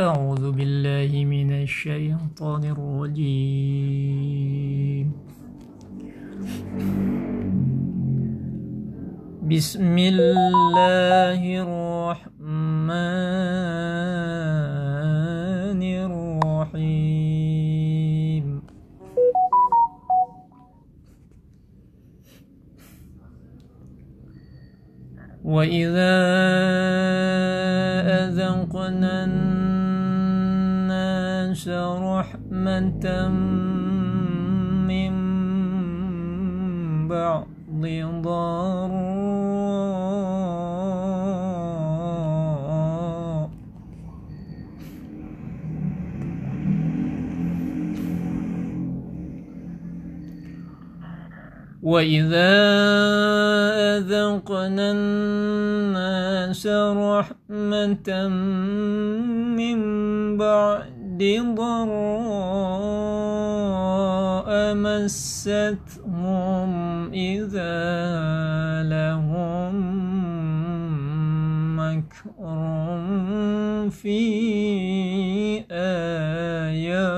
أعوذ بالله من الشيطان الرجيم. بسم الله الرحمن الرحيم. وإذا أذقنا رحمة من بعض ضراء. وإذا أذقنا الناس رحمة من بعد ضراء مستهم إذا لهم مكر في آياتنا.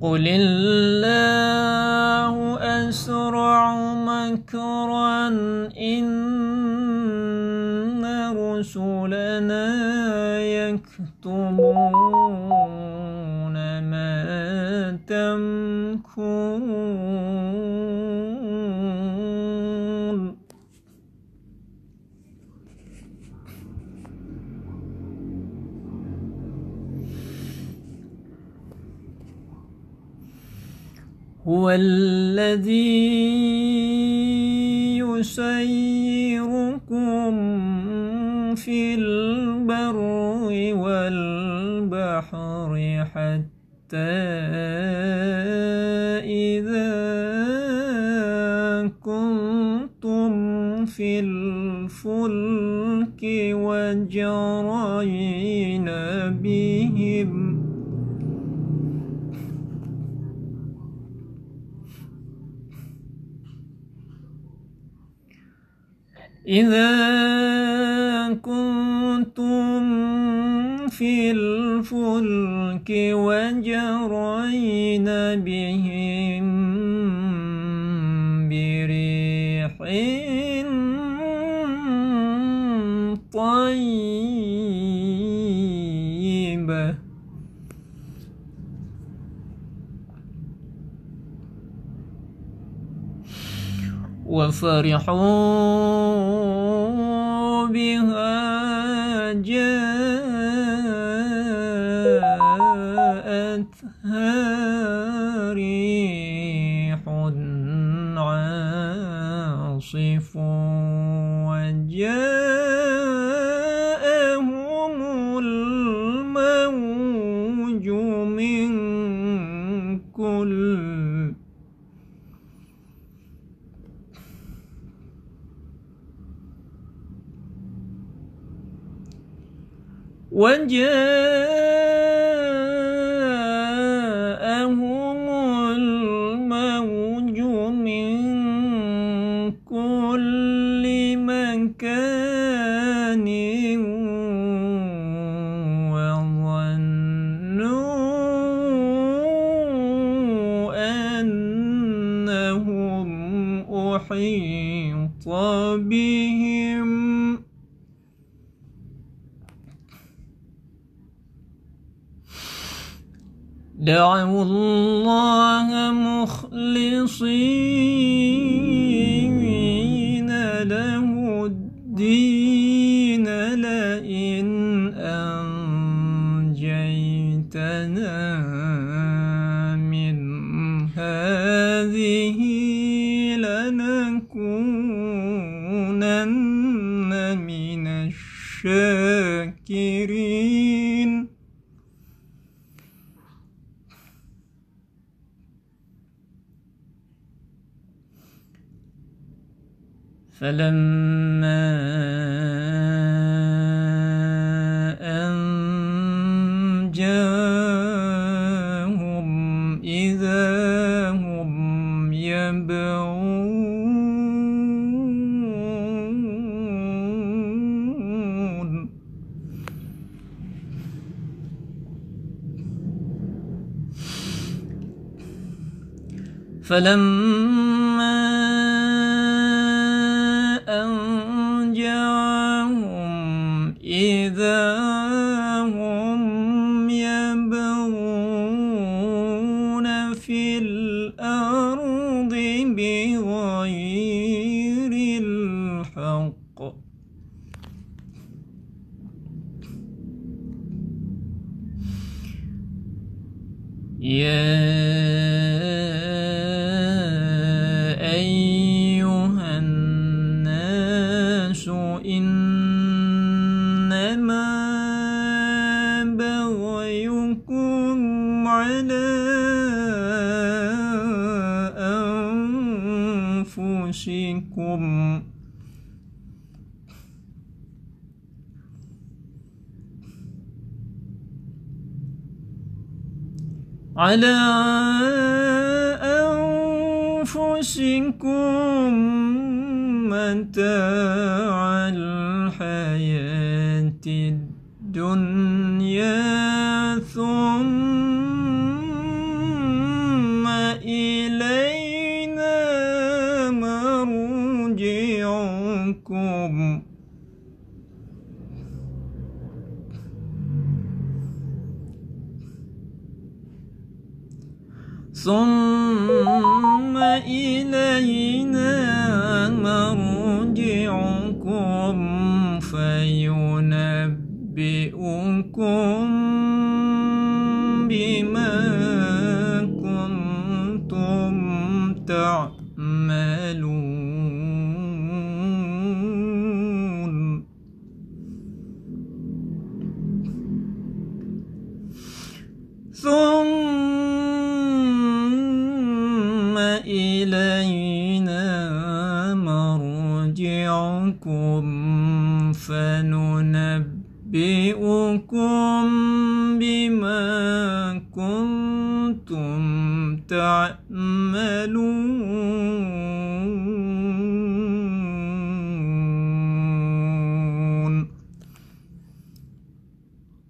قل الله أسرع مكرا إن رسلنا يكتبون ما تمكرون. هو الذي يسيركم في البر والبحر حتى إذا كنتم في الفلك وجرين بهم إذا كنتم في الفلك وجرين بهم بريح وفرحوا بها جاءتها ريح عاصف وجاءهم وجاءهم الموج من كل مكان وظنوا أنهم أحيط بهم. دعوا الله مخلصين له الدين لئن أنجيتنا. فلما أنجاهم إذا يبغون. فلما الحق يا أيها الناس إنما بغيكم على أنفسكم. على أنفسكم متاع الحياة الدنيا. ثم إلينا مرجعكم فينبئكم بما كنتم تعملون إلينا مرجعكم فننبئكم بما كنتم تعملون.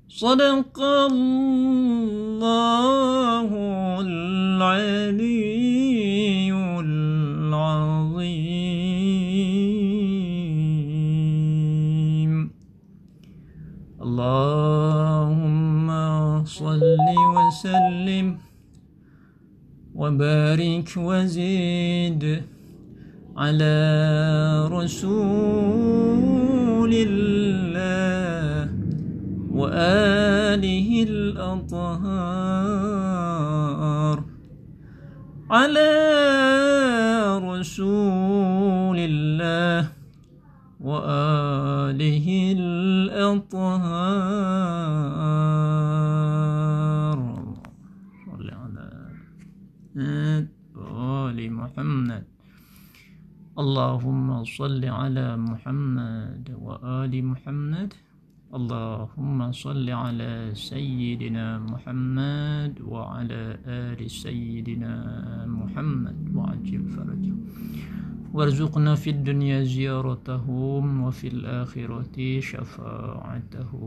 صدق الله العلي وسلم وبارك وزيد على رسول الله وآله الأطهار على رسول الله وآله الأطهار صل على آل محمد اللهم صل على محمد وآل محمد. اللهم صل على سيدنا محمد وعلى آل سيدنا محمد. وعجل فرجه. وارزقنا في الدنيا زيارتهم وفي الآخرة شفاعتهم